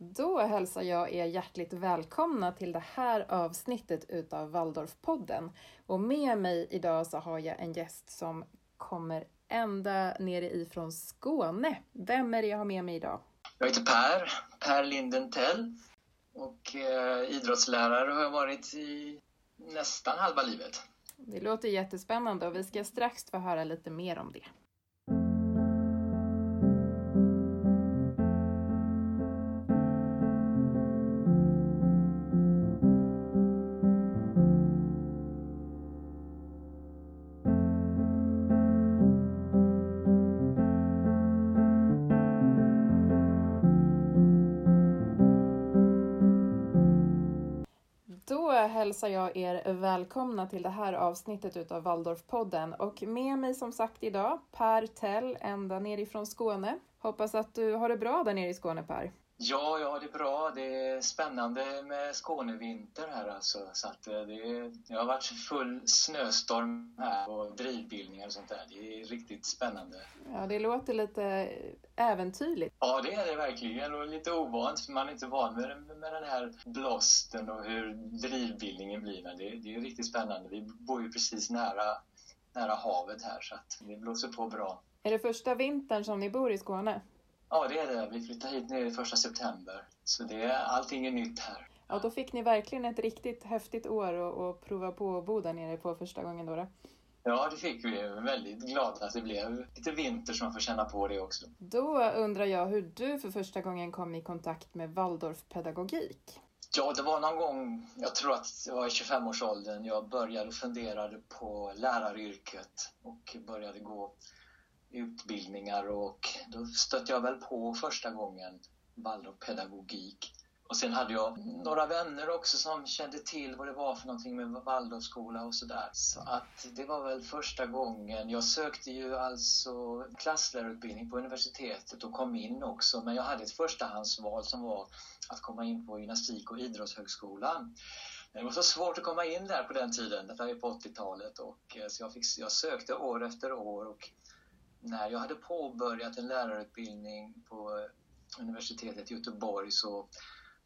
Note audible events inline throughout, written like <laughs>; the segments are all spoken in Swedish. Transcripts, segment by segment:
Då hälsar jag er hjärtligt välkomna till det här avsnittet utav Waldorfpodden. Och med mig idag så har jag en gäst som kommer ända nere ifrån Skåne. Vem är det jag har med mig idag? Jag heter Per, Per Lindentell och eh, idrottslärare har jag varit i nästan halva livet. Det låter jättespännande och vi ska strax få höra lite mer om det. Hälsar jag er välkomna till det här avsnittet utav Waldorfpodden och med mig som sagt idag Per Tell ända nerifrån Skåne. Hoppas att du har det bra där nere i Skåne Per. Ja, har det bra. Det är spännande med Skånevinter här alltså. Så att eh, det, det har varit full snöstorm här och drivbildningar och sånt där. Det är riktigt spännande. Ja, det låter lite äventyrligt. Ja, det är det verkligen och lite ovant för man är inte van med, med den här blåsten och hur drivbildningen blir. Men det, det är riktigt spännande. Vi bor ju precis nära, nära havet här så att det blåser på bra. Är det första vintern som ni bor i Skåne? Ja, det är det. Vi flyttade hit nu första september. Så det är, allting är nytt här. Ja, då fick ni verkligen ett riktigt häftigt år och prova på att bo där nere på första gången då. då. Ja, det fick vi. Jag är väldigt glada att det blev lite vinter som man får känna på det också. Då undrar jag hur du för första gången kom i kontakt med Waldorfpedagogik. Ja, det var någon gång, jag tror att det var i 25-årsåldern, jag började fundera på läraryrket och började gå utbildningar och då stötte jag väl på första gången Waldorfpedagogik. Och sen hade jag några vänner också som kände till vad det var för någonting med Waldorfskola och sådär. Så att det var väl första gången. Jag sökte ju alltså klasslärarutbildning på universitetet och kom in också. Men jag hade ett förstahandsval som var att komma in på gymnastik och idrottshögskolan. Det var så svårt att komma in där på den tiden, detta är på 80-talet. Och, eh, så jag, fick, jag sökte år efter år och när jag hade påbörjat en lärarutbildning på universitetet i Göteborg så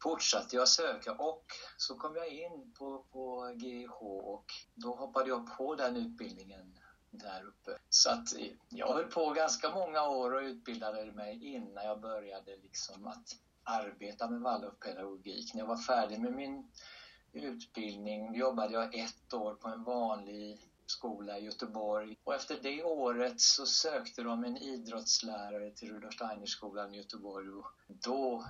fortsatte jag söka och så kom jag in på, på GIH och då hoppade jag på den utbildningen där uppe. Så att jag höll på ganska många år och utbildade mig innan jag började liksom att arbeta med Waldorfpedagogik. När jag var färdig med min utbildning jobbade jag ett år på en vanlig skola i Göteborg. Och efter det året så sökte de en idrottslärare till Rudolf Steiner-skolan i Göteborg och då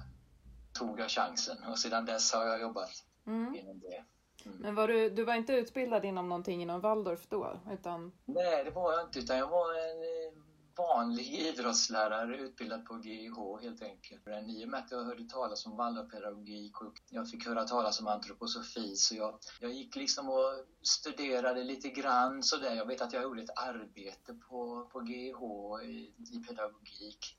tog jag chansen och sedan dess har jag jobbat mm. inom det. Mm. Men var du, du var inte utbildad inom någonting inom Waldorf då? Utan... Nej, det var jag inte utan jag var en vanlig idrottslärare utbildad på GIH helt enkelt. Men I och med att jag hörde talas om Waldorfpedagogik och jag fick höra talas om antroposofi så jag, jag gick liksom och studerade lite grann sådär. Jag vet att jag gjorde ett arbete på, på GIH i, i pedagogik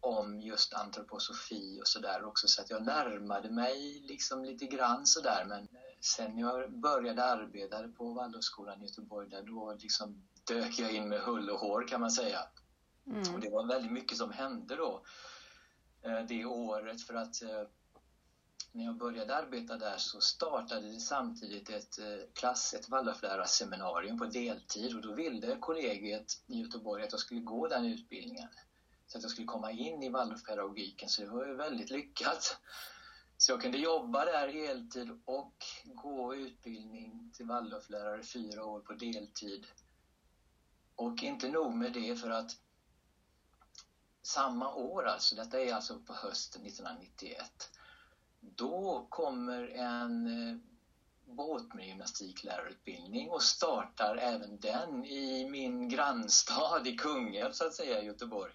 om just antroposofi och sådär också så att jag närmade mig liksom lite grann sådär men eh, sen jag började arbeta på Waldorfskolan i Göteborg där då liksom dök jag in med hull och hår kan man säga. Mm. Och det var väldigt mycket som hände då eh, det året för att eh, när jag började arbeta där så startade det samtidigt ett eh, klass, ett Waldorflärarseminarium på deltid och då ville kollegiet i Göteborg att jag skulle gå den utbildningen så att jag skulle komma in i Waldorfpedagogiken så det var ju väldigt lyckat. Så jag kunde jobba där heltid och gå utbildning till Waldorflärare fyra år på deltid. Och inte nog med det för att samma år, alltså, detta är alltså på hösten 1991, då kommer en eh, båt med gymnastiklärarutbildning och startar även den i min grannstad i Kungälv, så att säga, i Göteborg.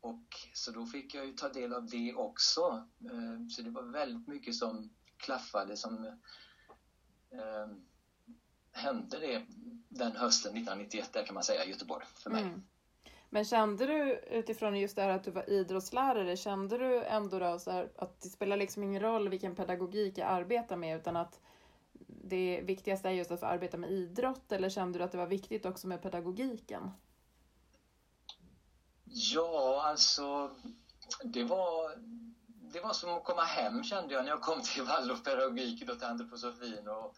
Och så då fick jag ju ta del av det också. Eh, så det var väldigt mycket som klaffade, som eh, hände det den hösten 1991 där kan man säga i Göteborg för mig. Mm. Men kände du utifrån just det här att du var idrottslärare, kände du ändå då så här, att det spelar liksom ingen roll vilken pedagogik jag arbetar med utan att det viktigaste är just att få arbeta med idrott eller kände du att det var viktigt också med pedagogiken? Ja, alltså det var det var som att komma hem kände jag när jag kom till Waldorfpedagogiken och till antroposofin och,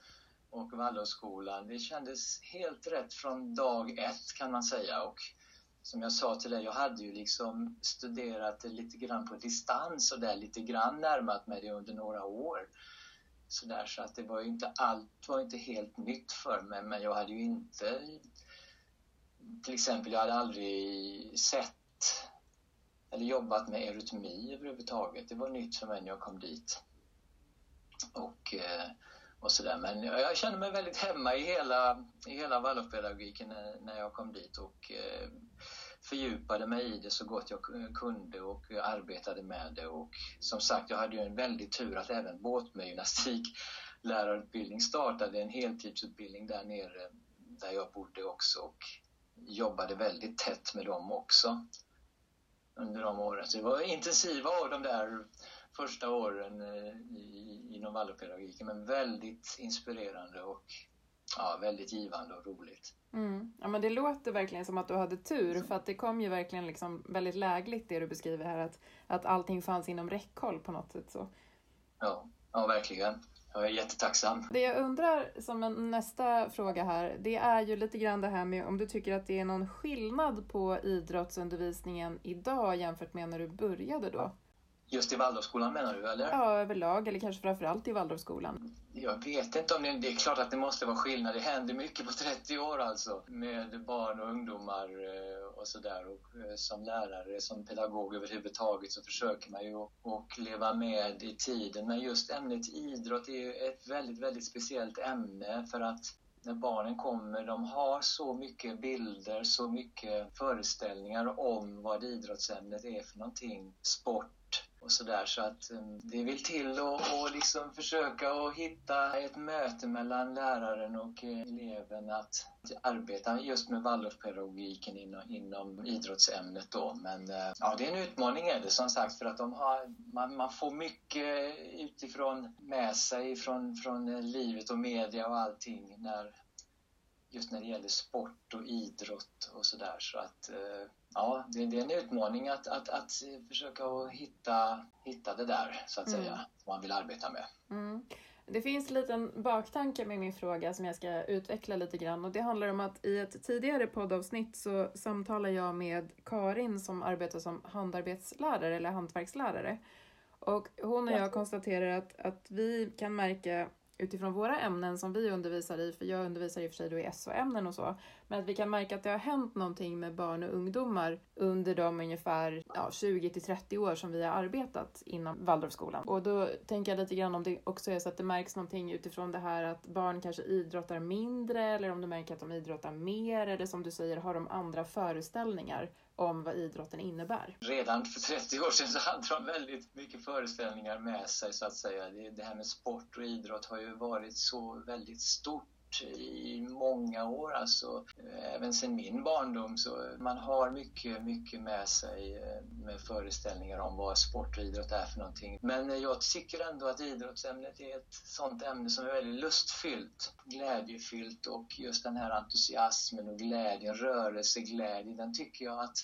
och Waldorfskolan. Det kändes helt rätt från dag ett kan man säga. Och som jag sa till dig, jag hade ju liksom studerat det lite grann på distans och där lite grann närmat mig det under några år. Så, där, så att det var ju inte allt var inte helt nytt för mig, men jag hade ju inte till exempel, jag hade aldrig sett eller jobbat med eurytmi överhuvudtaget. Det var nytt för mig när jag kom dit. Och, eh, och sådär. Men jag kände mig väldigt hemma i hela, i hela Waldorfpedagogiken när, när jag kom dit och eh, fördjupade mig i det så gott jag kunde och arbetade med det. Och som sagt, jag hade ju en väldig tur att även båtgymnastiklärarutbildning startade en heltidsutbildning där nere där jag bodde också och jobbade väldigt tätt med dem också under de åren. Så det var intensiva år de där första åren eh, inom Waldorfpedagogiken men väldigt inspirerande och ja, väldigt givande och roligt. Mm. Ja, men det låter verkligen som att du hade tur för att det kom ju verkligen liksom väldigt lägligt det du beskriver här att, att allting fanns inom räckhåll på något sätt. Så. Ja, ja verkligen. Jag är jättetacksam. Det jag undrar som en nästa fråga här, det är ju lite grann det här med om du tycker att det är någon skillnad på idrottsundervisningen idag jämfört med när du började då? Just i Waldorfskolan menar du eller? Ja, överlag eller kanske framförallt i Waldorfskolan. Jag vet inte om det, det är klart att det måste vara skillnad. Det händer mycket på 30 år alltså med barn och ungdomar eh, och sådär. Och eh, som lärare, som pedagog överhuvudtaget så försöker man ju att leva med i tiden. Men just ämnet idrott är ju ett väldigt, väldigt speciellt ämne för att när barnen kommer, de har så mycket bilder, så mycket föreställningar om vad idrottsämnet är för någonting. Sport, och sådär. Så att eh, det vill till att liksom försöka och hitta ett möte mellan läraren och eh, eleven att arbeta just med Waldorfpedagogiken inom, inom idrottsämnet då. Men eh, ja, det är en utmaning är det som sagt för att de har, man, man får mycket utifrån med sig från, från livet och media och allting när, just när det gäller sport och idrott och sådär. Så att ja, det, det, är en utmaning att, att, att försöka hitta, hitta det där, så att mm. säga, som man vill arbeta med. Mm. Det finns en liten baktanke med min fråga som jag ska utveckla lite grann och det handlar om att i ett tidigare poddavsnitt så samtalar jag med Karin som arbetar som handarbetslärare eller hantverkslärare. Och hon och jag konstaterar att, att vi kan märka utifrån våra ämnen som vi undervisar i, för jag undervisar i och för sig då i SO-ämnen och så, men att vi kan märka att det har hänt någonting med barn och ungdomar under de ungefär ja, 20 till 30 år som vi har arbetat inom Waldorfskolan. Och då tänker jag lite grann om det också är så att det märks någonting utifrån det här att barn kanske idrottar mindre eller om du märker att de idrottar mer eller som du säger har de andra föreställningar om vad idrotten innebär. Redan för 30 år sedan så hade de väldigt mycket föreställningar med sig så att säga. Det, här med sport och idrott har ju varit så väldigt stort i många år, alltså eh, även sedan min barndom. Så man har mycket, mycket med sig eh, med föreställningar om vad sport och idrott är för någonting. Men jag tycker ändå att idrottsämnet är ett sånt ämne som är väldigt lustfyllt, glädjefyllt och just den här entusiasmen och glädjen, rörelseglädjen, den tycker jag att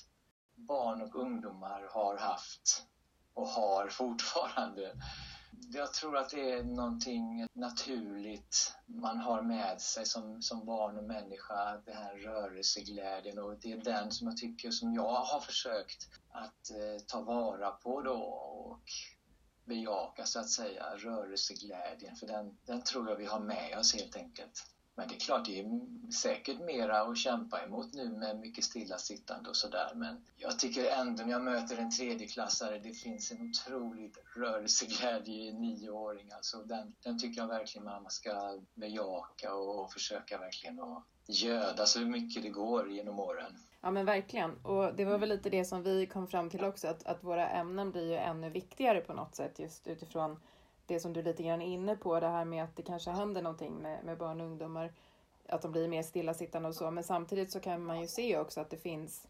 barn och ungdomar har haft och har fortfarande jag tror att det är någonting naturligt man har med sig som, som barn och människa, den här rörelseglädjen och det är den som jag tycker som jag har försökt att eh, ta vara på då och bejaka så att säga rörelseglädjen för den, den tror jag vi har med oss helt enkelt. Men det är klart, det är säkert mera att kämpa emot nu med mycket stillasittande och sådär. Men jag tycker ändå när jag möter en tredjeklassare, det finns en otrolig rörelseglädje i en nioåring. Alltså den, den tycker jag verkligen man ska bejaka och försöka verkligen att göda så mycket det går genom åren. Ja men verkligen. Och det var väl lite det som vi kom fram till också, att, att våra ämnen blir ju ännu viktigare på något sätt just utifrån det som du lite grann är inne på, det här med att det kanske händer någonting med, med barn och ungdomar, att de blir mer stillasittande och så, men samtidigt så kan man ju se också att det finns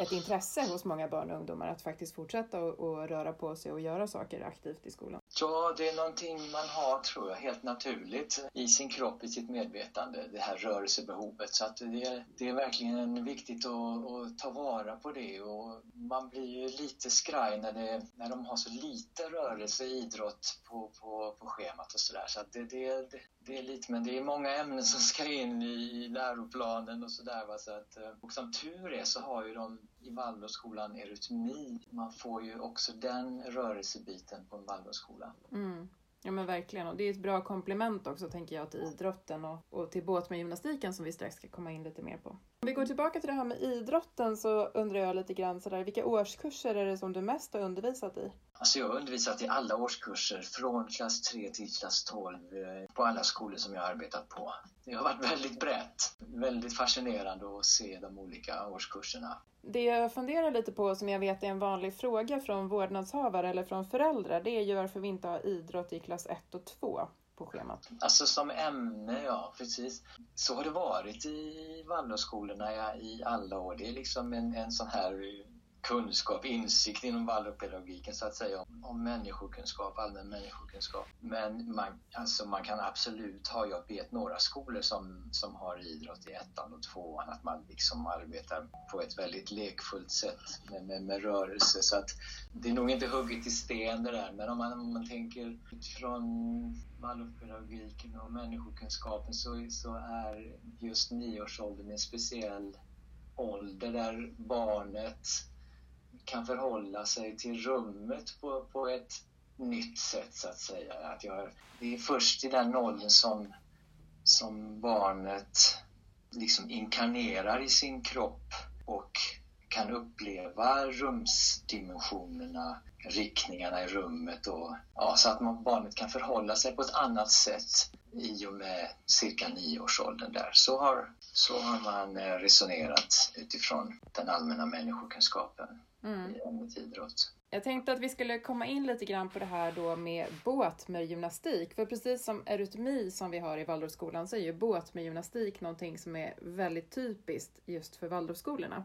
ett intresse hos många barn och ungdomar att faktiskt fortsätta och, och röra på sig och göra saker aktivt i skolan? Ja, det är någonting man har, tror jag, helt naturligt i sin kropp, i sitt medvetande, det här rörelsebehovet. Så att det, är, det är verkligen viktigt att, att, ta vara på det och man blir ju lite skraj när, det, när de har så lite rörelse, idrott på, på, på schemat och sådär. Så, så det, det, det, är lite, men det är många ämnen som ska in i, i läroplanen och sådär. Så att, eh, och som tur är så har ju de i Waldorfskolan erytmi. Man får ju också den rörelsebiten på en Waldorfskola. Mm. Ja men verkligen och det är ett bra komplement också tänker jag till idrotten och, och till båt med gymnastiken som vi strax ska komma in lite mer på. Om vi går tillbaka till det här med idrotten så undrar jag lite grann sådär, vilka årskurser är det som du mest har undervisat i? Alltså jag har undervisat i alla årskurser från klass 3 till klass 12 eh, på alla skolor som jag har arbetat på. Det har varit <laughs> väldigt brett, väldigt fascinerande att se de olika årskurserna. Det jag funderar lite på, som jag vet är en vanlig fråga från vårdnadshavare eller från föräldrar, det är ju varför vi inte har idrott i klass 1 och 2 på schemat. Alltså som ämne, ja precis. Så har det varit i Waldorfskolorna i alla år. Det är liksom en, en sån här kunskap, insikt inom Waldorfpedagogiken så att säga om, om människokunskap, allmän människokunskap. Men man, alltså man kan absolut ha, jag vet några skolor som, som har idrott i ettan och tvåan, att man liksom arbetar på ett väldigt lekfullt sätt med, med, med rörelse. Så att det är nog inte hugget i sten det där, men om man, om man tänker utifrån Waldorfpedagogiken och människokunskapen så, så är just nioårsåldern en speciell ålder där barnet kan förhålla sig till rummet på, på ett nytt sätt så att säga. Att jag, det är först i den åldern som, som barnet liksom inkarnerar i sin kropp och kan uppleva rumsdimensionerna, riktningarna i rummet och ja, så att man, barnet kan förhålla sig på ett annat sätt i och med cirka nioårsåldern där. Så har, så har man eh, resonerat utifrån den allmänna människokunskapen mm. i idrott. Jag tänkte att vi skulle komma in lite grann på det här då med båt med gymnastik. För precis som eurytmi som vi har i Waldorfskolan så är ju båt med gymnastik någonting som är väldigt typiskt just för Waldorfskolorna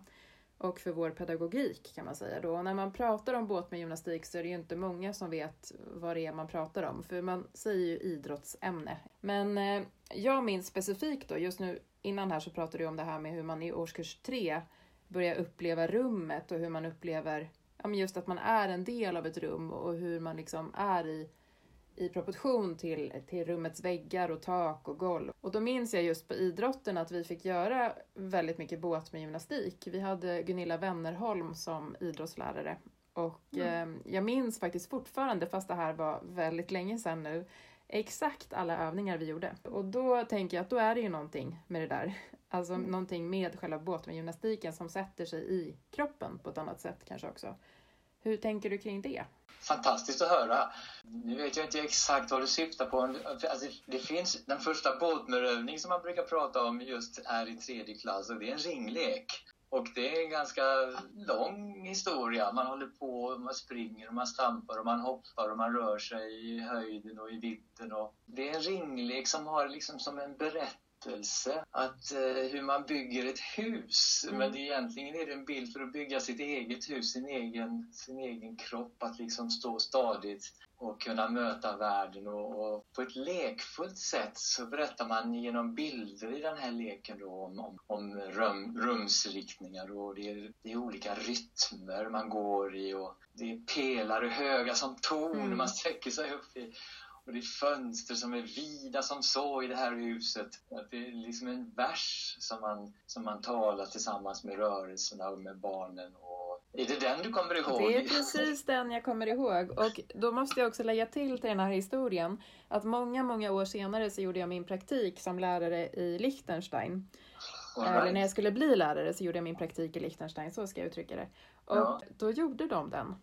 och för vår pedagogik kan man säga då. Och när man pratar om båt med gymnastik så är det ju inte många som vet vad det är man pratar om, för man säger ju idrottsämne. Men eh, jag minns specifikt då, just nu innan här så pratade du om det här med hur man i årskurs tre börjar uppleva rummet och hur man upplever ja, men just att man är en del av ett rum och hur man liksom är i i proportion till, till rummets väggar och tak och golv. Och då minns jag just på idrotten att vi fick göra väldigt mycket båt med gymnastik. Vi hade Gunilla Wennerholm som idrottslärare och mm. eh, jag minns faktiskt fortfarande, fast det här var väldigt länge sedan nu, exakt alla övningar vi gjorde. Och då tänker jag att då är det ju någonting med det där. Alltså mm. någonting med själva båt med gymnastiken som sätter sig i kroppen på ett annat sätt kanske också. Hur tänker du kring det? Fantastiskt att höra. Nu vet jag inte exakt vad du syftar på. Alltså, det finns den första båtmerövning som man brukar prata om just är i tredje klass och det är en ringlek. Och det är en ganska lång historia. Man håller på, man springer, och man stampar och man hoppar och man rör sig i höjden och i vidden. Och det är en ringlek som har liksom som en berättelse berättelse, att, eh, hur man bygger ett hus. Mm. Men det, egentligen är det en bild för att bygga sitt eget hus, sin egen, sin egen kropp, att liksom stå stadigt och kunna möta världen. Och, och, på ett lekfullt sätt så berättar man genom bilder i den här leken om, om, om rum, rumsriktningar och det är, det är, olika rytmer man går i och det är pelare höga som torn mm. man sträcker sig upp i. Och det är fönster som är vida som så i det här huset. Att det är liksom en vers som man, som man talar tillsammans med rörelserna och med barnen. Och är det den du kommer ihåg? Det är precis den jag kommer ihåg. Och då måste jag också lägga till till den här historien att många, många år senare så gjorde jag min praktik som lärare i Liechtenstein. Right. Eller när jag skulle bli lärare så gjorde jag min praktik i Liechtenstein, så ska jag uttrycka det. Och ja. då gjorde de den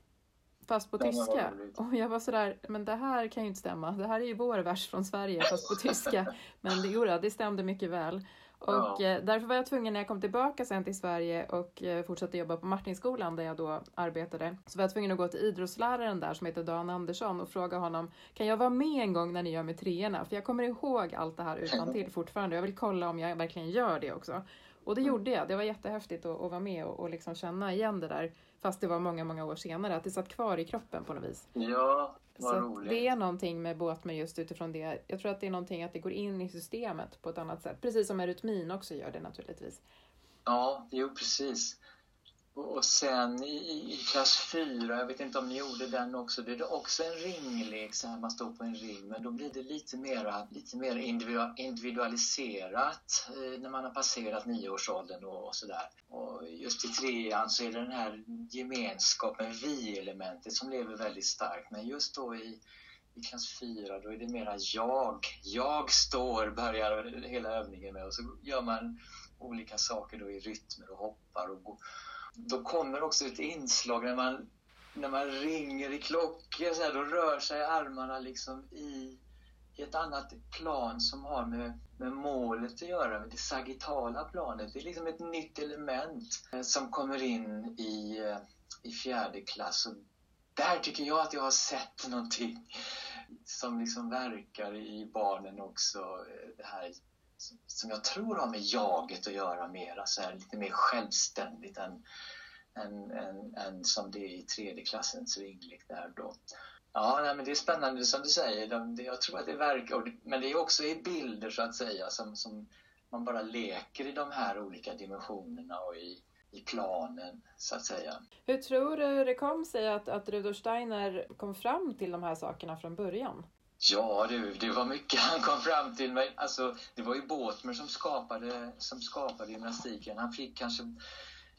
fast på tyska. Och jag var sådär, men det här kan ju inte stämma. Det här är ju vår vers från Sverige fast på tyska. <laughs> Men det, jodå, det stämde mycket väl. Och ja. Eh, därför var jag tvungen när jag kom tillbaka sen till Sverige och eh, fortsatte jobba på Martinskolan där jag då arbetade. Så var jag tvungen att gå till idrottsläraren där som heter Dan Andersson och fråga honom Kan jag vara med en gång när ni gör med treorna? För jag kommer ihåg allt det här utan <laughs> till fortfarande. Jag vill kolla om jag verkligen gör det också. Och det gjorde jag. Det var jättehäftigt att, att vara med och, och liksom känna igen det där. Fast det var många, många år senare. Att det satt kvar i kroppen på något vis. Ja, vad Så roligt. det är någonting med båtmer just utifrån det. Jag tror att det är någonting att det går in i systemet på ett annat sätt. Precis som erytmin också gör det naturligtvis. Ja, jo precis. Och sen i, i klass 4, jag vet inte om ni gjorde den också, det är också en ringlek så här man står på en ring men då blir det lite mera, lite mera individualiserat eh, när man har passerat nioårsåldern och, och sådär. Och just i trean så är det den här gemenskapen, vi-elementet som lever väldigt starkt men just då i i klass 4 då är det mera jag. Jag står börjar hela övningen med och så gör man olika saker då i rytmer och hoppar och går. Då kommer också ett inslag när man, när man ringer i klockor så här, då rör sig armarna liksom i, i ett annat plan som har med, med målet att göra, med det sagittala planet. Det är liksom ett nytt element eh, som kommer in i, eh, i fjärde klass. Och där tycker jag att jag har sett någonting som liksom verkar i barnen också. Eh, det här som jag tror har med jaget att göra mer, alltså här, lite mer självständigt än, än, än, än som det är i tredje klassens ringlek där då. Ja, nej, men det är spännande som du säger. De, det, jag tror att det verkar, men det är också i bilder så att säga som, som man bara leker i de här olika dimensionerna och i, i planen så att säga. Hur tror du det kom sig att, att Rudolf Steiner kom fram till de här sakerna från början? Ja du, det var mycket han kom fram till. Men alltså, det var ju Båtmer som skapade, som skapade gymnastiken. Han fick kanske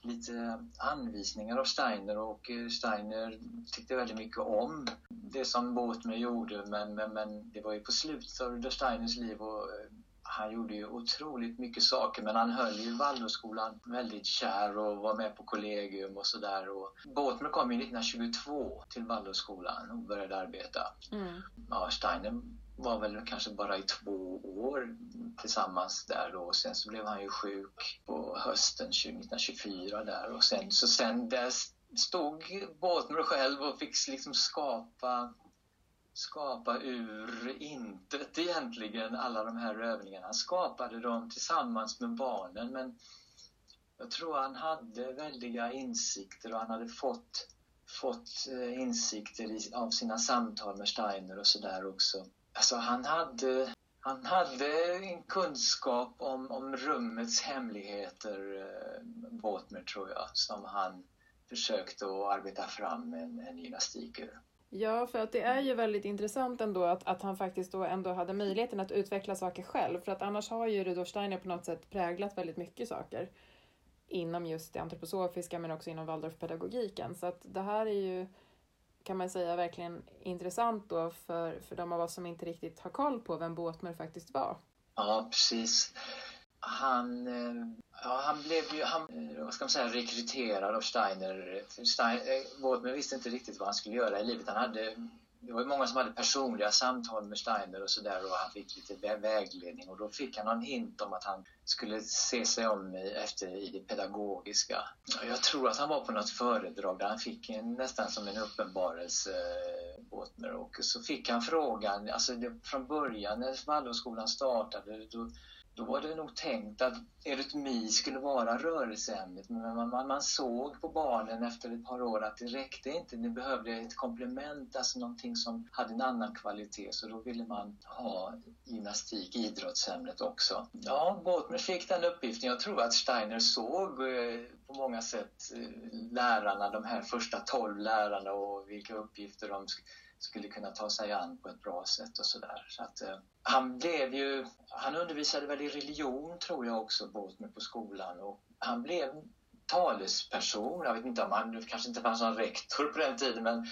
lite anvisningar av Steiner och eh, Steiner tyckte väldigt mycket om det som Båtmer gjorde men, men, men det var ju på slutet av Rudolf Steiners liv och eh, han gjorde ju otroligt mycket saker men han höll ju Waldorfskolan väldigt kär och var med på kollegium och sådär. Båtmer kom ju 1922 till Waldorfskolan och började arbeta. Mm. Ja, Steiner var väl kanske bara i två år tillsammans där då. Och sen så blev han ju sjuk på hösten 1924 där och sen så sen där stod Båtmer själv och fick liksom skapa skapa ur intet egentligen alla de här övningarna. Han skapade dem tillsammans med barnen men jag tror han hade väldiga insikter och han hade fått, fått eh, insikter i, av sina samtal med Steiner och sådär också. Alltså han hade, han hade en kunskap om, om rummets hemligheter, eh, Båtmer tror jag, som han försökte att arbeta fram en, en gymnastik ur. Ja, för att det är ju väldigt intressant ändå att, att han faktiskt då ändå hade möjligheten att utveckla saker själv. För att annars har ju Rudolf Steiner på något sätt präglat väldigt mycket saker inom just det antroposofiska men också inom Waldorfpedagogiken. Så att det här är ju, kan man säga, verkligen intressant då för, för de av oss som inte riktigt har koll på vem Båtmer faktiskt var. Ja, precis. Han, eh, ja, han blev ju, han, eh, vad ska man säga, rekryterad av Steiner. Steiner eh, visste inte riktigt vad han skulle göra i livet. Han hade, det var ju många som hade personliga samtal med Steiner och sådär och han fick lite vägledning och då fick han en hint om att han skulle se sig om efter i det pedagogiska. Jag tror att han var på något föredrag där han fick en, nästan som en uppenbarelse, Båtmer, och så fick han frågan, alltså det, från början när Waldorfskolan startade då då var det nog tänkt att eurytmi skulle vara rörelseämnet men man, man, man, såg på barnen efter ett par år att det räckte inte, det behövde ett komplement, alltså någonting som hade en annan kvalitet så då ville man ha gymnastik, idrottsämnet också. Ja, Båtmer fick den uppgiften. Jag tror att Steiner såg eh, på många sätt eh, lärarna, de här första tolv lärarna och vilka uppgifter de skulle kunna ta sig an på ett bra sätt och sådär. Så att, eh, han blev ju, han undervisade väl i religion tror jag också, Båtmer på skolan och han blev talesperson. Jag vet inte om han, det kanske inte fanns någon rektor på den tiden men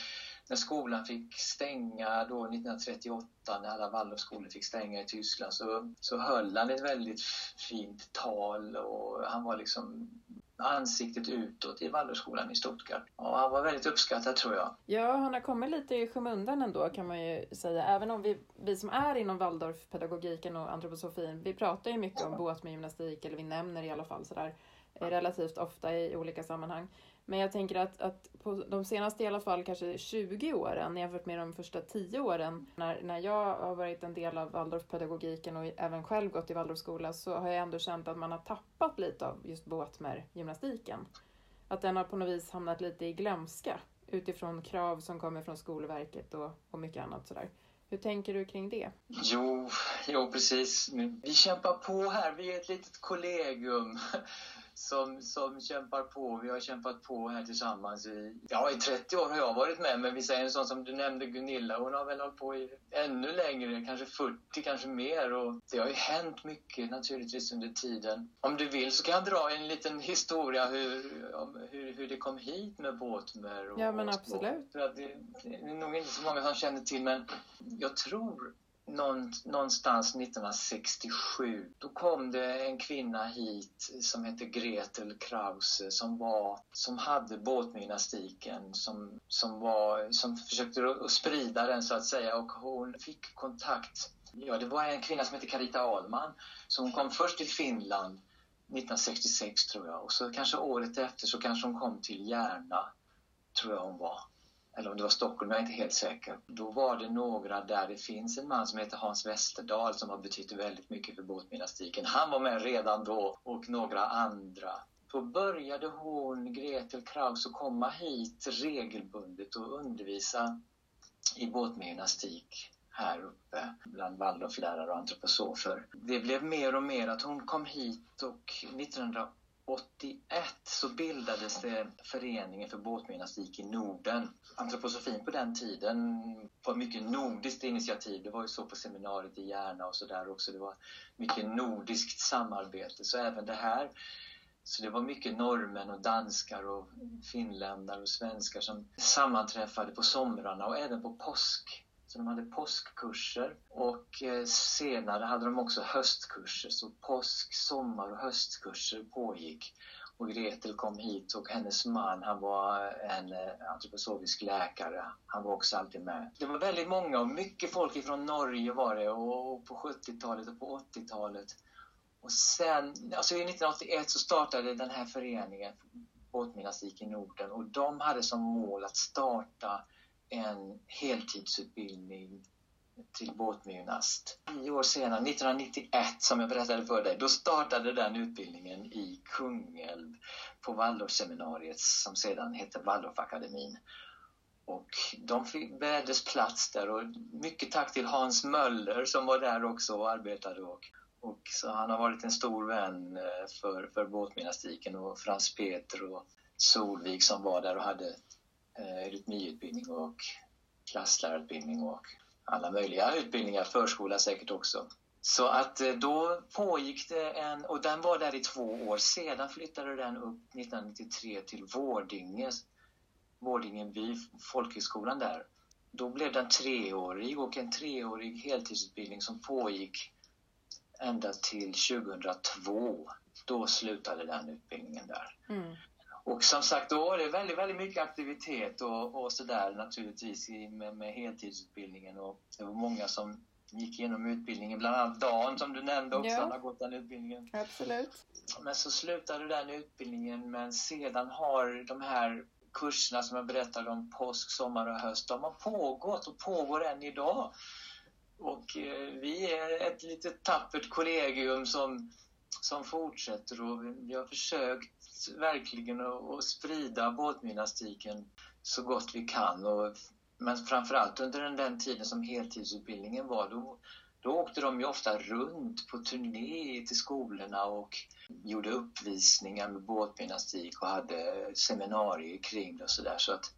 när skolan fick stänga då 1938, när alla Waldorfskolor fick stänga i Tyskland, så, så höll han ett väldigt fint tal och han var liksom ansiktet utåt i Waldorfskolan i Stuttgart. Och han var väldigt uppskattad tror jag. Ja, han har kommit lite i skymundan ändå kan man ju säga. Även om vi, vi som är inom Waldorfpedagogiken och antroposofin, vi pratar ju mycket om båt med gymnastik, eller vi nämner i alla fall sådär relativt ofta i olika sammanhang. Men jag tänker att, att på de senaste i alla fall kanske 20 åren jämfört med de första 10 åren när, när jag har varit en del av Waldorfpedagogiken och även själv gått i Waldorfskola så har jag ändå känt att man har tappat lite av just båtmer-gymnastiken. Att den har på något vis hamnat lite i glömska utifrån krav som kommer från Skolverket och, och mycket annat sådär. Hur tänker du kring det? Jo, jo precis. Vi kämpar på här. Vi är ett litet kollegium som, som kämpar på. Vi har kämpat på här tillsammans i, ja, i 30 år har jag varit med. Men vi säger en sån som du nämnde, Gunilla, hon har väl hållit på i ännu längre, kanske 40, kanske mer. Och det har ju hänt mycket naturligtvis under tiden. Om du vill så kan jag dra en liten historia hur, om, hur, hur det kom hit med Båtmer. ja, men absolut. För att det, det är nog inte så många som känner till, men jag tror någonstans 1967. Då kom det en kvinna hit som hette Gretel Krause som, var, som hade båtgymnastiken som, som, var, som försökte sprida den så att säga och hon fick kontakt. Ja, det var en kvinna som hette Carita Ahlman så hon kom först till Finland 1966 tror jag och så kanske året efter så kanske hon kom till Järna tror jag hon var eller om det var Stockholm, jag är inte helt säker. Då var det några där det finns en man som heter Hans Westerdahl som har betytt väldigt mycket för båtgymnastiken. Han var med redan då och några andra. Då började hon, Gretel Kraus, att komma hit regelbundet och undervisa i båtgymnastik här uppe bland Waldorflärare och antroposofer. Det blev mer och mer att hon kom hit och 1980 81 så bildades det Föreningen för båtgymnastik i Norden. Antroposofin på den tiden var mycket nordiskt initiativ. Det var ju så på seminariet i Järna och sådär också. Det var mycket nordiskt samarbete. Så även det här så det var mycket norrmän och danskar och finländare och svenskar som sammanträffade på somrarna och även på påsk så de hade påskkurser och eh, senare hade de också höstkurser. Så påsk, sommar och höstkurser pågick. Och Gretel kom hit och hennes man han var en eh, antroposofisk läkare. Han var också alltid med. Det var väldigt många och mycket folk ifrån Norge var det och på 70-talet och på 80-talet. Och sen, alltså 1981 så startade den här föreningen Båtgymnastik i Norden och de hade som mål att starta en heltidsutbildning till båtgymnast. Tio år senare, 1991, som jag berättade för dig, då startade den utbildningen i Kungälv på Waldorfseminariet som sedan hette Waldorfakademin. Och de bereddes plats där och mycket tack till Hans Möller som var där också och arbetade. Och, och så han har varit en stor vän eh, för, för båtgymnastiken och Frans Peter och Solvik som var där och hade Eh, rytmiutbildning och klasslärarutbildning och alla möjliga utbildningar, förskola säkert också. Så att eh, då pågick det en, och den var där i två år. Sedan flyttade den upp 1993 till Vårdinge, Vårdingeby, folkhögskolan där. Då blev den treårig och en treårig heltidsutbildning som pågick ända till 2002. Då slutade den utbildningen där. Mm. Och som sagt, då var det väldigt, väldigt mycket aktivitet och, och sådär naturligtvis med, med heltidsutbildningen och det var många som gick igenom utbildningen, bland annat Dan som du nämnde också, ja. han har gått den utbildningen. Absolut. Men så slutade den utbildningen men sedan har de här kurserna som jag berättade om, påsk, sommar och höst, de har pågått och pågår än idag. Och eh, vi är ett litet tappert kollegium som, som fortsätter och vi har försökt verkligen att sprida båtgymnastiken så gott vi kan. Och, men framförallt under den, den tiden som heltidsutbildningen var, då, då åkte de ju ofta runt på turné till skolorna och gjorde uppvisningar med båtgymnastik och hade seminarier kring det och sådär. Så att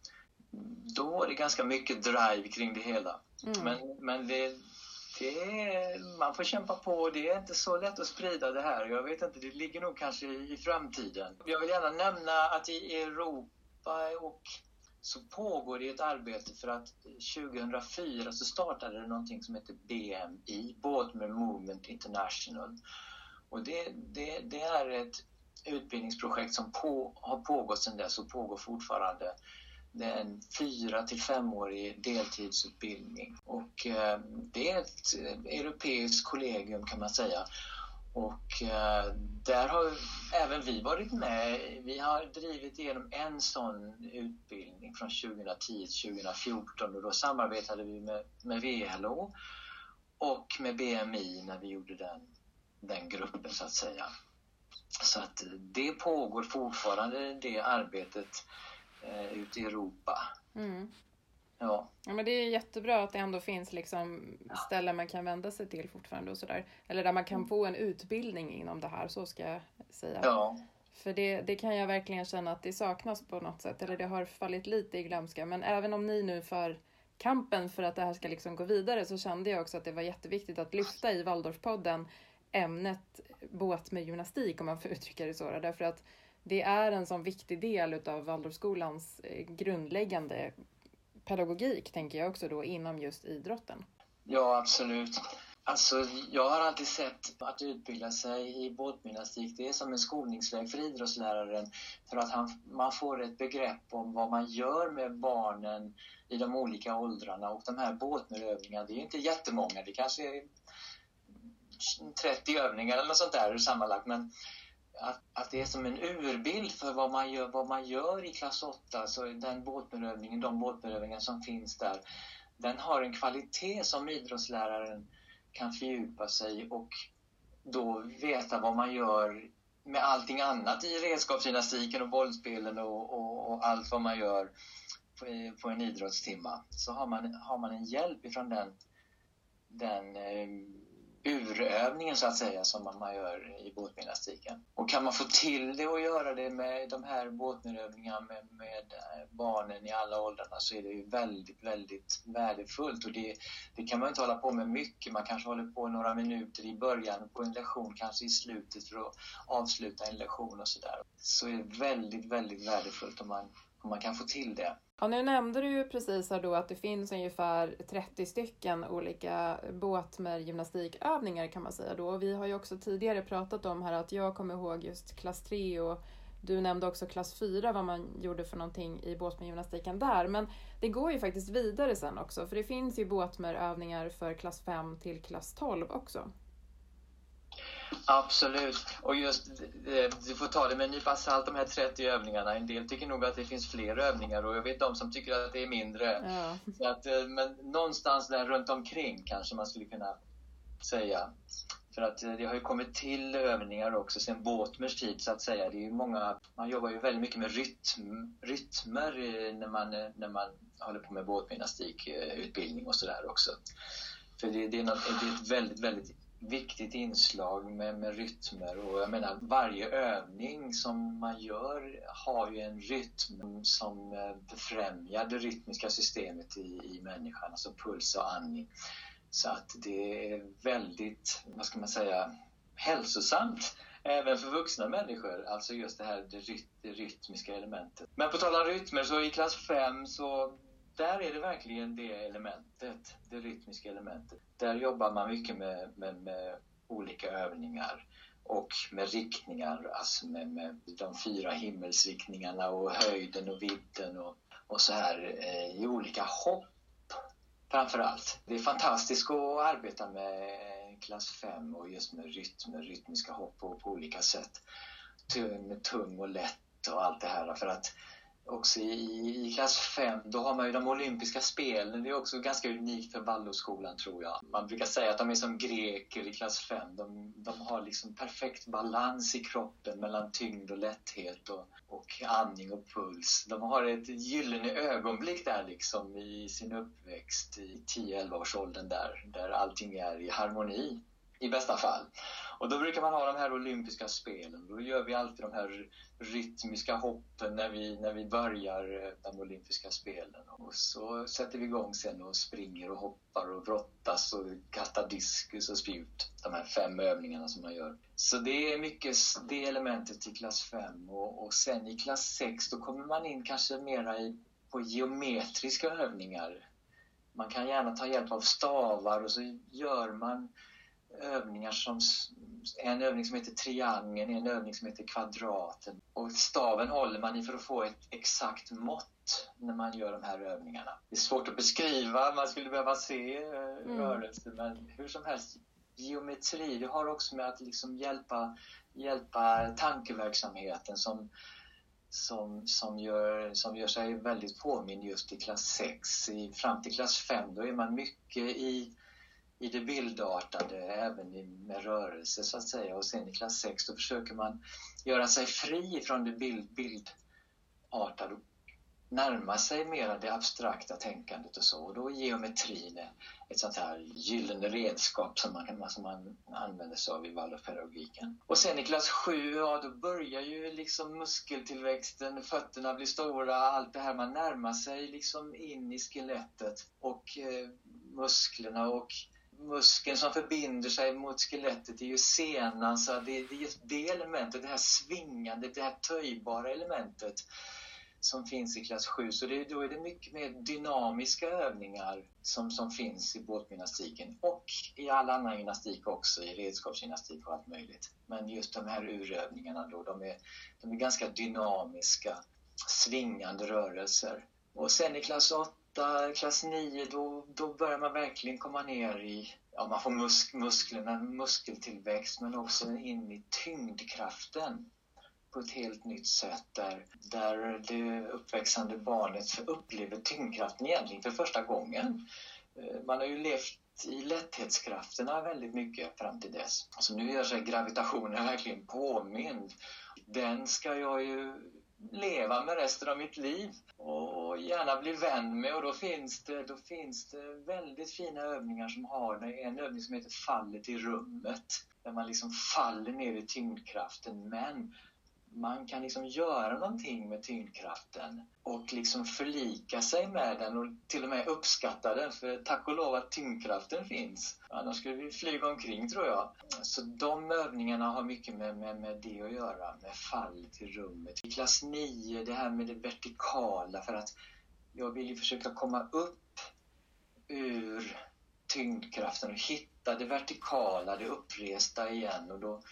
då var det ganska mycket drive kring det hela. Mm. Men, men det, det, man får kämpa på. Det är inte så lätt att sprida det här. Jag vet inte, det ligger nog kanske i framtiden. Jag vill gärna nämna att i Europa och så pågår det ett arbete för att 2004 så startade det någonting som heter BMI, Boatman Movement International. Och det, det, det är ett utbildningsprojekt som på, har pågått sedan dess och pågår fortfarande det är en fyra till femårig deltidsutbildning och eh, det är ett eh, europeiskt kollegium kan man säga. Och eh, där har även vi varit med. Vi har drivit igenom en sån utbildning från 2010 till 2014 och då samarbetade vi med, med VLO och med BMI när vi gjorde den, den gruppen så att säga. Så att det pågår fortfarande det arbetet eh, ute i Europa. Mm. Ja. ja. men det är jättebra att det ändå finns liksom ställen man kan vända sig till fortfarande och sådär. Eller där man kan mm. få en utbildning inom det här, så ska jag säga. Ja. För det, det kan jag verkligen känna att det saknas på något sätt, eller det har fallit lite i glömska. Men även om ni nu för kampen för att det här ska liksom gå vidare så kände jag också att det var jätteviktigt att lyfta i Waldorfpodden ämnet båt med gymnastik om man får uttrycka det så. Därför att det är en sån viktig del utav Waldorfskolans eh, grundläggande pedagogik, tänker jag också då, inom just idrotten. Ja, absolut. Alltså, jag har alltid sett att utbilda sig i båtgymnastik, det är som en skolningsväg för idrottsläraren för att han, man får ett begrepp om vad man gör med barnen i de olika åldrarna och de här båtmiljöövningarna, det är inte jättemånga, det kanske är 30 övningar eller något sånt där sammanlagt, men att, att det är som en urbild för vad man gör, vad man gör i klass 8, alltså den båtberövningen, de båtberövningar som finns där, den har en kvalitet som idrottsläraren kan fördjupa sig och då veta vad man gör med allting annat i redskapsgymnastiken och bollspelen och, och, och, allt vad man gör på, på, en idrottstimma. Så har man, har man en hjälp ifrån den, den eh, urövningen så att säga som man gör i båtgymnastiken. Och kan man få till det och göra det med de här båtövningarna med, med, eh, barnen i alla åldrarna så är det ju väldigt, väldigt värdefullt och det, det kan man inte hålla på med mycket. Man kanske håller på några minuter i början på en lektion, kanske i slutet för att avsluta en lektion och sådär. Så är det väldigt, väldigt värdefullt om man, om man kan få till det. Ja, nu nämnde du ju precis här då att det finns ungefär 30 stycken olika båt med gymnastikövningar kan man säga då. Och vi har ju också tidigare pratat om här att jag kommer ihåg just klass 3 och du nämnde också klass 4 vad man gjorde för någonting i båtmedgymnastiken där. Men det går ju faktiskt vidare sen också för det finns ju båtmörövningar för klass 5 till klass 12 också. Absolut. Och just, du får ta det med en nypa salt, de här 30 övningarna. En del tycker nog att det finns fler övningar och jag vet de som tycker att det är mindre. Ja. Så att, eh, men någonstans där runt omkring kanske man skulle kunna säga. För att eh, det har ju kommit till övningar också sen Båtmers tid så att säga. Det är många, man jobbar ju väldigt mycket med rytm, rytmer när man, när man håller på med båtgymnastikutbildning och sådär också. För det, det, är något, det är ett väldigt, väldigt viktigt inslag med, med rytmer och jag menar varje övning som man gör har ju en rytm som eh, befrämjar det rytmiska systemet i, i människan, alltså puls och andning. Så att det är väldigt, vad ska man säga, hälsosamt även för vuxna människor, alltså just det här det, ryt, det rytmiska elementet. Men på tal om rytmer så i klass 5 så där är det verkligen det elementet, det rytmiska elementet. Där jobbar man mycket med, med, med olika övningar och med riktningar, alltså med, med, de fyra himmelsriktningarna och höjden och vidden och, och så här eh, i olika hopp framför allt. Det är fantastiskt att arbeta med klass 5 och just med rytm, rytmiska hopp på, på olika sätt. Med tung och lätt och allt det här för att också i, i klass 5, då har man ju de olympiska spelen. Det är också ganska unikt för Waldorfskolan tror jag. Man brukar säga att de är som greker i klass 5. De, de har liksom perfekt balans i kroppen mellan tyngd och lätthet och, och andning och puls. De har ett gyllene ögonblick där liksom i sin uppväxt i 10-11 års åldern där, där allting är i harmoni i bästa fall. Och då brukar man ha de här olympiska spelen. Då gör vi alltid de här rytmiska hoppen när vi, när vi börjar eh, de olympiska spelen. Och så sätter vi igång sen och springer och hoppar och brottas och kastar diskus och spjut. De här fem övningarna som man gör. Så det är mycket det elementet i klass 5 och, och sen i klass 6 då kommer man in kanske mera i, på geometriska övningar. Man kan gärna ta hjälp av stavar och så gör man övningar som en övning som heter triangeln, en övning som heter kvadraten. Och staven håller man i för att få ett exakt mått när man gör de här övningarna. Det är svårt att beskriva, man skulle behöva se eh, mm. rörelser, men hur som helst geometri, det har också med att liksom hjälpa, hjälpa tankeverksamheten som, som, som, gör, som gör sig väldigt påminn just i klass 6. I, fram till klass 5 då är man mycket i, i det bildartade, även i, med rörelse så att säga. Och sen i klass 6 då försöker man göra sig fri från det bild, bildartade närma sig mer det abstrakta tänkandet och så. Och då är geometrin ett sånt här gyllene redskap som man, som man använder sig av i Waldorfpedagogiken. Och sen i klass 7, ja då börjar ju liksom muskeltillväxten, fötterna blir stora, allt det här, man närmar sig liksom in i skelettet och eh, musklerna och muskeln som förbinder sig mot skelettet är ju senan, så det, det är just det elementet, det här svingande, det här töjbara elementet som finns i klass 7. Så det, då är det mycket mer dynamiska övningar som, som finns i båtgymnastiken och i all annan gymnastik också, i redskapsgymnastik och allt möjligt. Men just de här urövningarna då, de är, de är ganska dynamiska, svingande rörelser. Och sen i klass 8, klass 9, då, då börjar man verkligen komma ner i Ja, man får musk, musklerna, muskeltillväxt men också in i tyngdkraften på ett helt nytt sätt där, där det uppväxande barnet upplever tyngdkraften egentligen för första gången. Eh, man har ju levt i lätthetskrafterna väldigt mycket fram till dess. Så nu gör sig gravitationen verkligen påmind. Den ska jag ju leva med resten av mitt liv och gärna bli vän med och då finns det, då finns det väldigt fina övningar som har det. En övning som heter fallet i rummet där man liksom faller ner i tyngdkraften men man kan liksom göra någonting med tyngdkraften och liksom förlika sig med den och till och med uppskatta den. För tack och lov att tyngdkraften finns. Annars skulle vi flyga omkring tror jag. Så de övningarna har mycket med, med, med det att göra, med fall till rummet. I klass 9, det här med det vertikala för att jag vill ju försöka komma upp ur tyngdkraften och hitta det vertikala, det uppresta igen och då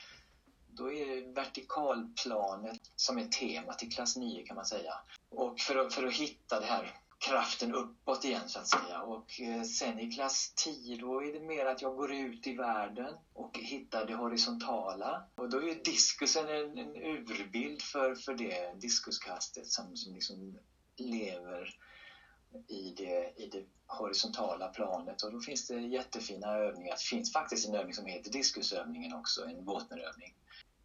då är det vertikalplanet som är temat i klass 9 kan man säga. Och för att, för att hitta det här kraften uppåt igen så att säga. Och eh, sen i klass 10 då är det mer att jag går ut i världen och hittar det horisontala. Och då är diskusen en, en urbild för, för det diskuskastet som, som liksom lever i det, i det horisontala planet. Och då finns det jättefina övningar. Det finns faktiskt en övning som heter diskusövningen också, en Båtnerövning.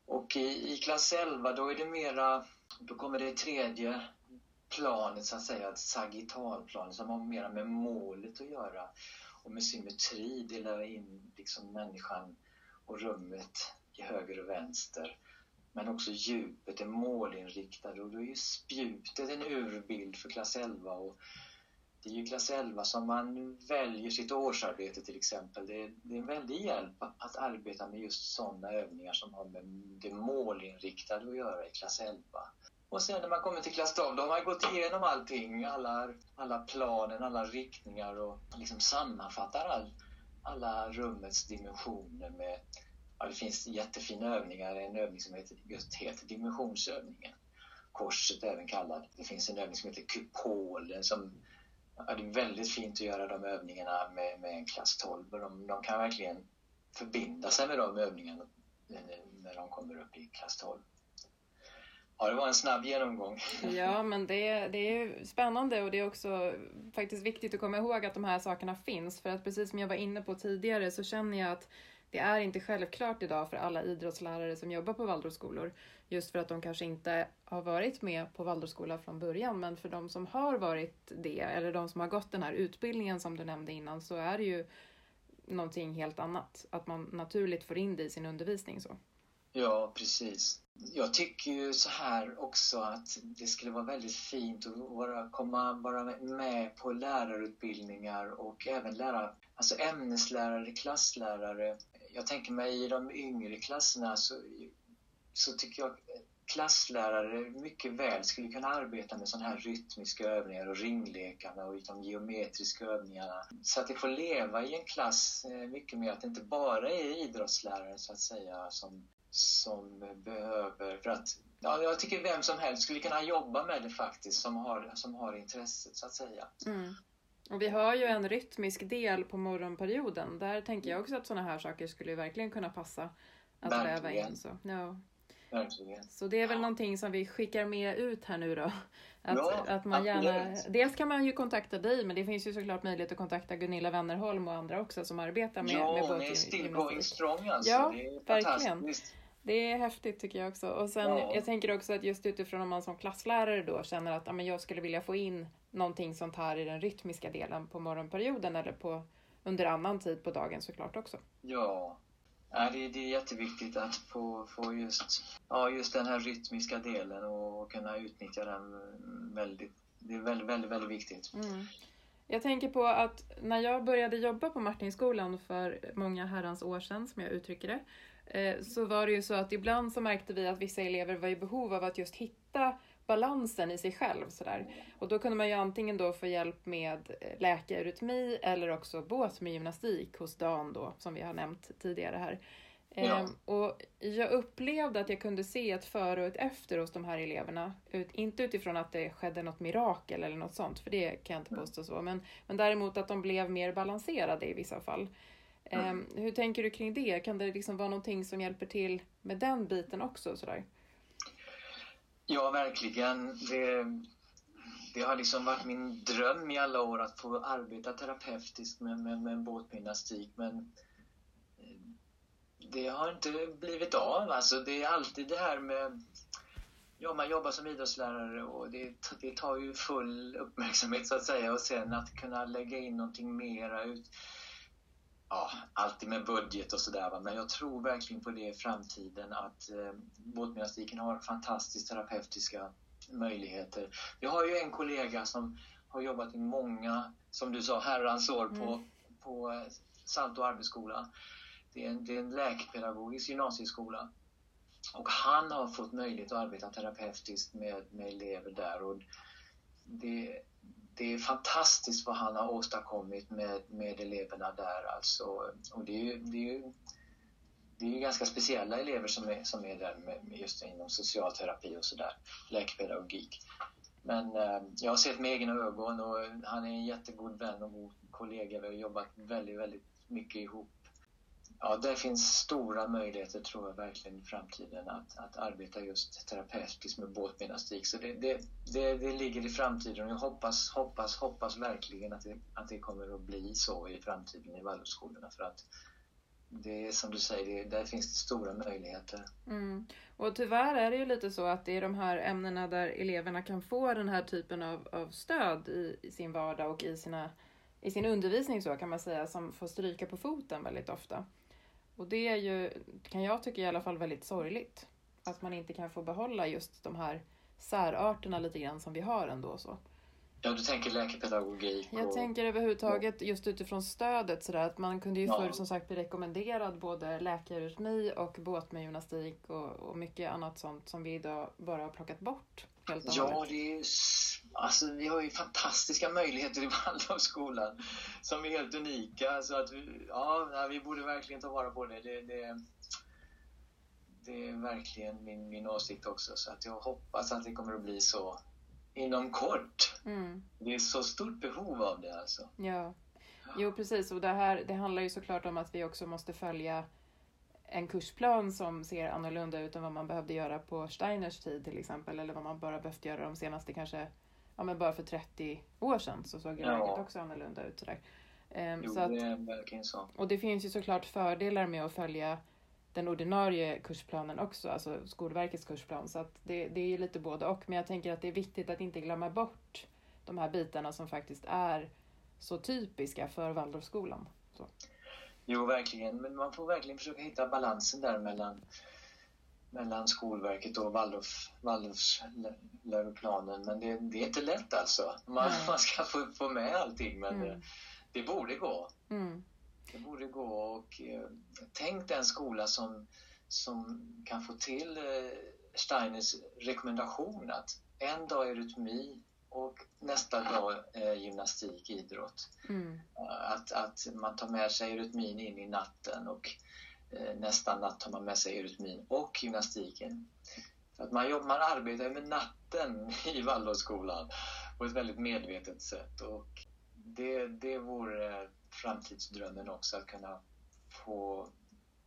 Och i, i klass 11 då är det mera, då kommer det tredje planet så att säga, sagittalplanet som har mera med målet att göra och med symmetri delar in liksom människan och rummet i höger och vänster. Men också djupet är målinriktade och då är ju spjutet en urbild för klass 11 och det är ju klass 11 som man väljer sitt årsarbete till exempel. Det är, det är en väldig hjälp att arbeta med just sådana övningar som har med det målinriktade att göra i klass 11. Och sen när man kommer till klass 12, då har man gått igenom allting, alla, alla planen, alla riktningar och liksom sammanfattar all, alla rummets dimensioner med, ja, det finns jättefina övningar, en övning som heter, just heter dimensionsövningen. Korset även kallad. Det finns en övning som heter kupolen som ja, det är väldigt fint att göra de övningarna med, med en klass 12 och de, de kan verkligen förbinda sig med de övningarna eh, när de kommer upp i klass 12. Ja, det var en snabb genomgång. <laughs> Ja, men det, det är spännande och det är också faktiskt viktigt att komma ihåg att de här sakerna finns. För att precis som jag var inne på tidigare så känner jag att det är inte självklart idag för alla idrottslärare som jobbar på Waldorfskolor. Just för att de kanske inte har varit med på Waldorfskola från början. Men för de som har varit det, eller de som har gått den här utbildningen som du nämnde innan, så är det ju någonting helt annat. Att man naturligt får in det i sin undervisning. så. Ja, precis. Jag tycker ju så här också att det skulle vara väldigt fint att vara, komma vara med på lärarutbildningar och även lära, alltså ämneslärare, klasslärare. Jag tänker mig i de yngre klasserna så, så tycker jag klasslärare mycket väl skulle kunna arbeta med sådana här rytmiska övningar och ringlekarna och de geometriska övningarna. Så att det får leva i en klass eh, mycket mer, att det inte bara är idrottslärare så att säga som som behöver, för att ja, jag tycker vem som helst skulle kunna jobba med det faktiskt som har, som har intresset så att säga. Mm. Och vi har ju en rytmisk del på morgonperioden. Där tänker jag också att sådana här saker skulle verkligen kunna passa att Verkligen. väva in. Så, ja. Verkligen. så det är väl någonting som vi skickar med ut här nu då. Att, Ja, att man gärna, absolut. dels kan man ju kontakta dig, men det finns ju såklart möjlighet att kontakta Gunilla Wennerholm och andra också som arbetar med, med Ja, hon är still going strong alltså. Ja, det är verkligen. Det är häftigt tycker jag också. Och sen, Ja. jag tänker också att just utifrån om man som klasslärare då känner att ja, men jag skulle vilja få in någonting sånt här i den rytmiska delen på morgonperioden eller på, under annan tid på dagen såklart också. Ja. Ja, det, det är jätteviktigt att få, få just, ja, just den här rytmiska delen och kunna utnyttja den väldigt. Det är väldigt, väldigt, väldigt viktigt. Mm. Jag tänker på att när jag började jobba på Martinskolan för många herrans år sedan, som jag uttrycker det, eh, så var det ju så att ibland så märkte vi att vissa elever var i behov av att just hitta balansen i sig själv. Sådär. Och då kunde man ju antingen då få hjälp med eh, läkarytmi eller också båt med gymnastik hos Dan då, som vi har nämnt tidigare här. Ja. Ehm, och jag upplevde att jag kunde se ett före och ett efter hos de här eleverna. Ut, inte utifrån att det skedde något mirakel eller något sånt, för det kan jag inte påstå så. Men, men däremot att de blev mer balanserade i vissa fall. Ehm, hur tänker du kring det? Kan det liksom vara någonting som hjälper till med den biten också? Sådär? Ja, verkligen. Det, det har liksom varit min dröm i alla år att få arbeta terapeutiskt med, med, med båtgymnastik men eh, det har inte blivit av. Alltså, det är alltid det här med... Ja, man jobbar som idrottslärare och det, det tar ju full uppmärksamhet så att säga och sen att kunna lägga in någonting mera ut ja, alltid med budget och sådär. Men jag tror verkligen på det i framtiden att eh, båtgymnastiken har fantastiska terapeutiska möjligheter. Vi har ju en kollega som har jobbat i många, som du sa, herrans år på, Mm. på eh, Salto arbetsskola. Det är, en, det är en läkpedagogisk gymnasieskola. Och han har fått möjlighet att arbeta terapeutiskt med, med elever där. Och det, det är fantastiskt vad han har åstadkommit med, med eleverna där. Alltså, och det är ju, det är ju, det är ju ganska speciella elever som är, som är där med, just inom socialterapi och sådär, läkepedagogik. Men eh, jag har sett med egna ögon och han är en jättegod vän och god kollega. Vi har jobbat väldigt, väldigt mycket ihop. Ja, där finns stora möjligheter tror jag verkligen i framtiden att, att arbeta just terapeutiskt med båtgymnastik. Så det, det, det, det ligger i framtiden och jag hoppas, hoppas, hoppas verkligen att det, att det kommer att bli så i framtiden i Waldorfskolorna för att det är som du säger, det, där finns det stora möjligheter. Mm. Och tyvärr är det ju lite så att det är de här ämnena där eleverna kan få den här typen av, av stöd i, i sin vardag och i, sina, i sin undervisning så kan man säga som får stryka på foten väldigt ofta. Och det är ju, kan jag tycka i alla fall, väldigt sorgligt. Att man inte kan få behålla just de här särarterna lite grann som vi har ändå. Så. Ja, du tänker läkepedagogik Jag och... tänker överhuvudtaget just utifrån stödet sådär att man kunde ju Ja. förr som sagt bli rekommenderad både läkarrytmi och båt med gymnastik och, och mycket annat sånt som vi idag bara har plockat bort helt och Ja, hållet. det är alltså, vi har ju fantastiska möjligheter i <laughs> Waldorfskolan som är helt unika. Så att vi, ja, vi borde verkligen ta vara på det. Det, det, det är verkligen min, min åsikt också. Så att jag hoppas att det kommer att bli så inom kort. Mm, Det är så stort behov av det alltså. ja. Jo precis och det här det handlar ju såklart om att vi också måste följa en kursplan som ser annorlunda ut än vad man behövde göra på Steiners tid till exempel eller vad man bara behövt göra de senaste kanske ja men bara för 30 år sedan så såg Ja. läget också annorlunda ut sådär. Ehm, Jo, så att, det är verkligen så. Och det finns ju såklart fördelar med att följa den ordinarie kursplanen också, alltså Skolverkets kursplan. Så att det, det är ju lite både och. Men jag tänker att det är viktigt att inte glömma bort de här bitarna som faktiskt är så typiska för Waldorfskolan. Så. Jo, verkligen. Men man får verkligen försöka hitta balansen där mellan, mellan Skolverket och Waldorf, Waldorfsläroplanen. Men det, det är inte lätt alltså. Man, man ska få, få med allting, men Mm. det, det borde gå. Mm. Det borde gå. Och, eh, tänk den skola som, som kan få till eh, Steiners rekommendation att en dag är rytmi och nästa dag eh, gymnastik, idrott. Mm. Att, att man tar med sig rytmin in i natten och eh, nästa natt tar man med sig rytmin och gymnastiken. För att man, jobb, man arbetar med natten <laughs> i Waldorfskolan på ett väldigt medvetet sätt. Och det, det vore framtidsdrömmen också att kunna få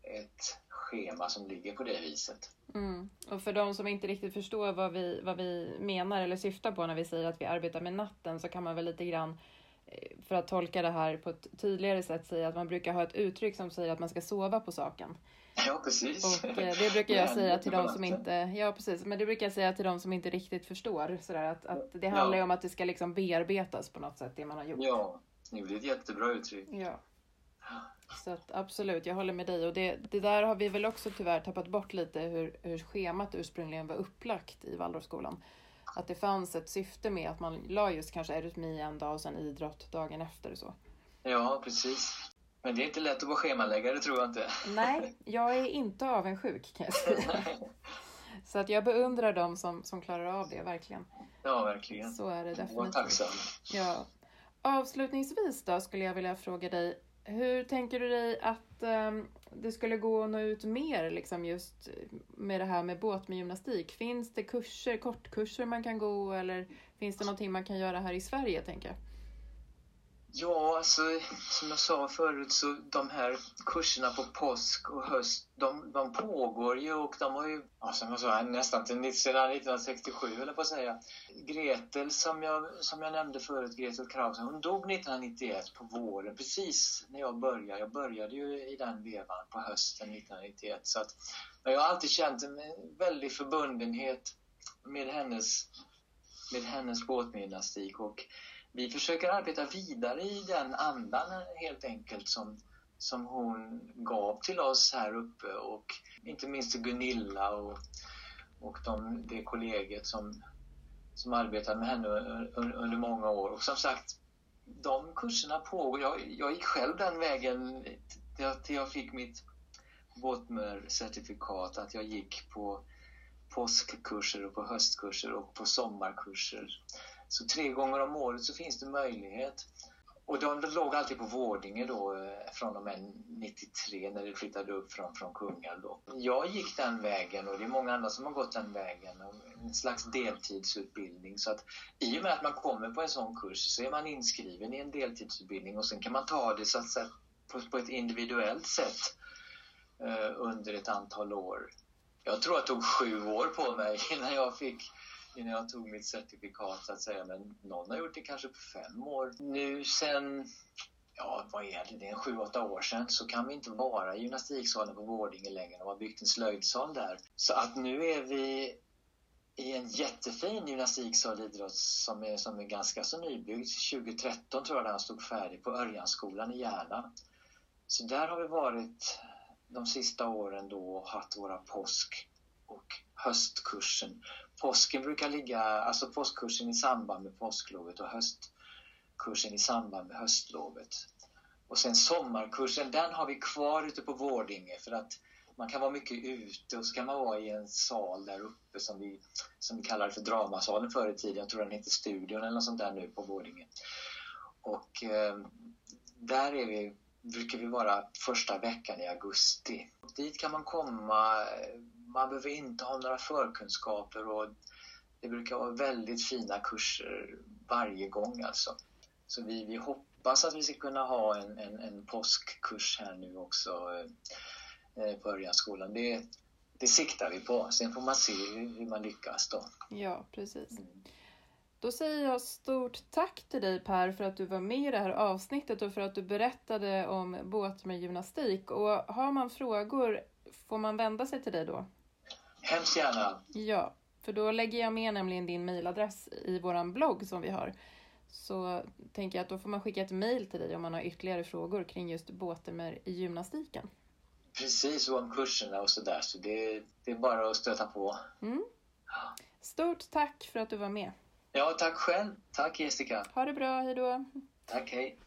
ett schema som ligger på det viset. Mm. Och för de som inte riktigt förstår vad vi, vad vi menar eller syftar på när vi säger att vi arbetar med natten så kan man väl lite grann eh, för att tolka det här på ett tydligare sätt säga att man brukar ha ett uttryck som säger att man ska sova på saken. Ja, precis. Och eh, det brukar jag säga till de som inte, ja precis, men det brukar jag säga till de som inte riktigt förstår. Sådär, att, att det handlar ja. om att det ska liksom bearbetas på något sätt, det man har gjort. Ja, det är ett jättebra uttryck. Ja. Så att, absolut, jag håller med dig. Och det, det där har vi väl också tyvärr tappat bort lite hur, hur schemat ursprungligen var upplagt i Waldorfskolan. Att det fanns ett syfte med att man la just kanske eurytmi en dag och sen idrott dagen efter. Så. Ja, precis. Men det är inte lätt att vara schemaläggare tror jag inte. <laughs> Nej, jag är inte avundsjuk kan jag säga. Så att jag beundrar dem som, som klarar av det, verkligen. Ja, verkligen. Så är det definitivt. Var tacksam. Ja. Avslutningsvis då skulle jag vilja fråga dig, hur tänker du dig att um, det skulle gå att nå ut mer liksom just med det här med båt med gymnastik? Finns det kurser, kortkurser man kan gå eller finns det någonting man kan göra här i Sverige tänker jag? Ja, alltså som jag sa förut så de här kurserna på påsk och höst, de, de pågår ju och de har ju, ja, som jag sa, nästan till, sedan 1967 eller på att säga. Gretel som jag, som jag nämnde förut, Gretel Krauss, hon dog 1991 på våren, precis när jag började. Jag började ju i den vevan på hösten 1991. Så att, men jag har alltid känt en väldig förbundenhet med hennes, med hennes båtgymnastik och vi försöker arbeta vidare i den andan helt enkelt som, som hon gav till oss här uppe och inte minst till Gunilla och, och de, det kollegiet som, som arbetade med henne under många år. Och som sagt, de kurserna pågår. Jag, jag gick själv den vägen till jag fick mitt båtmörcertifikat, att jag gick på påskkurser och på höstkurser och på sommarkurser. Så tre gånger om året så finns det möjlighet. Och de låg alltid på Vårdinge då eh, från och med 93 när det flyttade upp från, från Kungälv då. Jag gick den vägen och det är många andra som har gått den vägen. En slags deltidsutbildning. Så att i och med att man kommer på en sån kurs så är man inskriven i en deltidsutbildning och sen kan man ta det så att säga, på, på ett individuellt sätt eh, under ett antal år. Jag tror jag tog sju år på mig <laughs> innan jag fick innan jag tog mitt certifikat så att säga. Men någon har gjort det kanske på fem år. Nu sen, ja vad är det, det är sju, åtta år sedan så kan vi inte vara i gymnastiksalen på Vårdinge längre. De har byggt en slöjdsal där. Så att nu är vi i en jättefin gymnastiksal idrott som är, som är ganska så nybyggd. 2013 tror jag den stod färdig på Örjanskolan i Järna. Så där har vi varit de sista åren då och haft våra påsk och höstkursen påsken brukar ligga, alltså påskkursen i samband med påsklovet och höstkursen i samband med höstlovet. Och sen sommarkursen, den har vi kvar ute på Vårdinge för att man kan vara mycket ute och så kan man vara i en sal där uppe som vi, som vi kallade för dramasalen förr i tiden. Jag tror den heter Studion eller något sånt där nu på Vårdinge. Och eh, där är vi, brukar vi vara första veckan i augusti. Och dit kan man komma eh, man behöver inte ha några förkunskaper och det brukar vara väldigt fina kurser varje gång alltså. Så vi, vi hoppas att vi ska kunna ha en, en, en påskkurs här nu också eh, på Örjanskolan. Det, det siktar vi på. Sen får man se hur man lyckas då. Ja, precis. Mm. Då säger jag stort tack till dig Per för att du var med i det här avsnittet och för att du berättade om båt med gymnastik. Och har man frågor, får man vända sig till dig då? Hemskt gärna. Ja, för då lägger jag med nämligen din mejladress i våran blogg som vi har. Så tänker jag att då får man skicka ett mejl till dig om man har ytterligare frågor kring just båtmer i gymnastiken. Precis, och om kurserna och sådär. Så det, det är bara att stöta på. Mm. Stort tack för att du var med. Ja, tack själv. Tack Jessica. Ha det bra, hejdå. Tack, hej.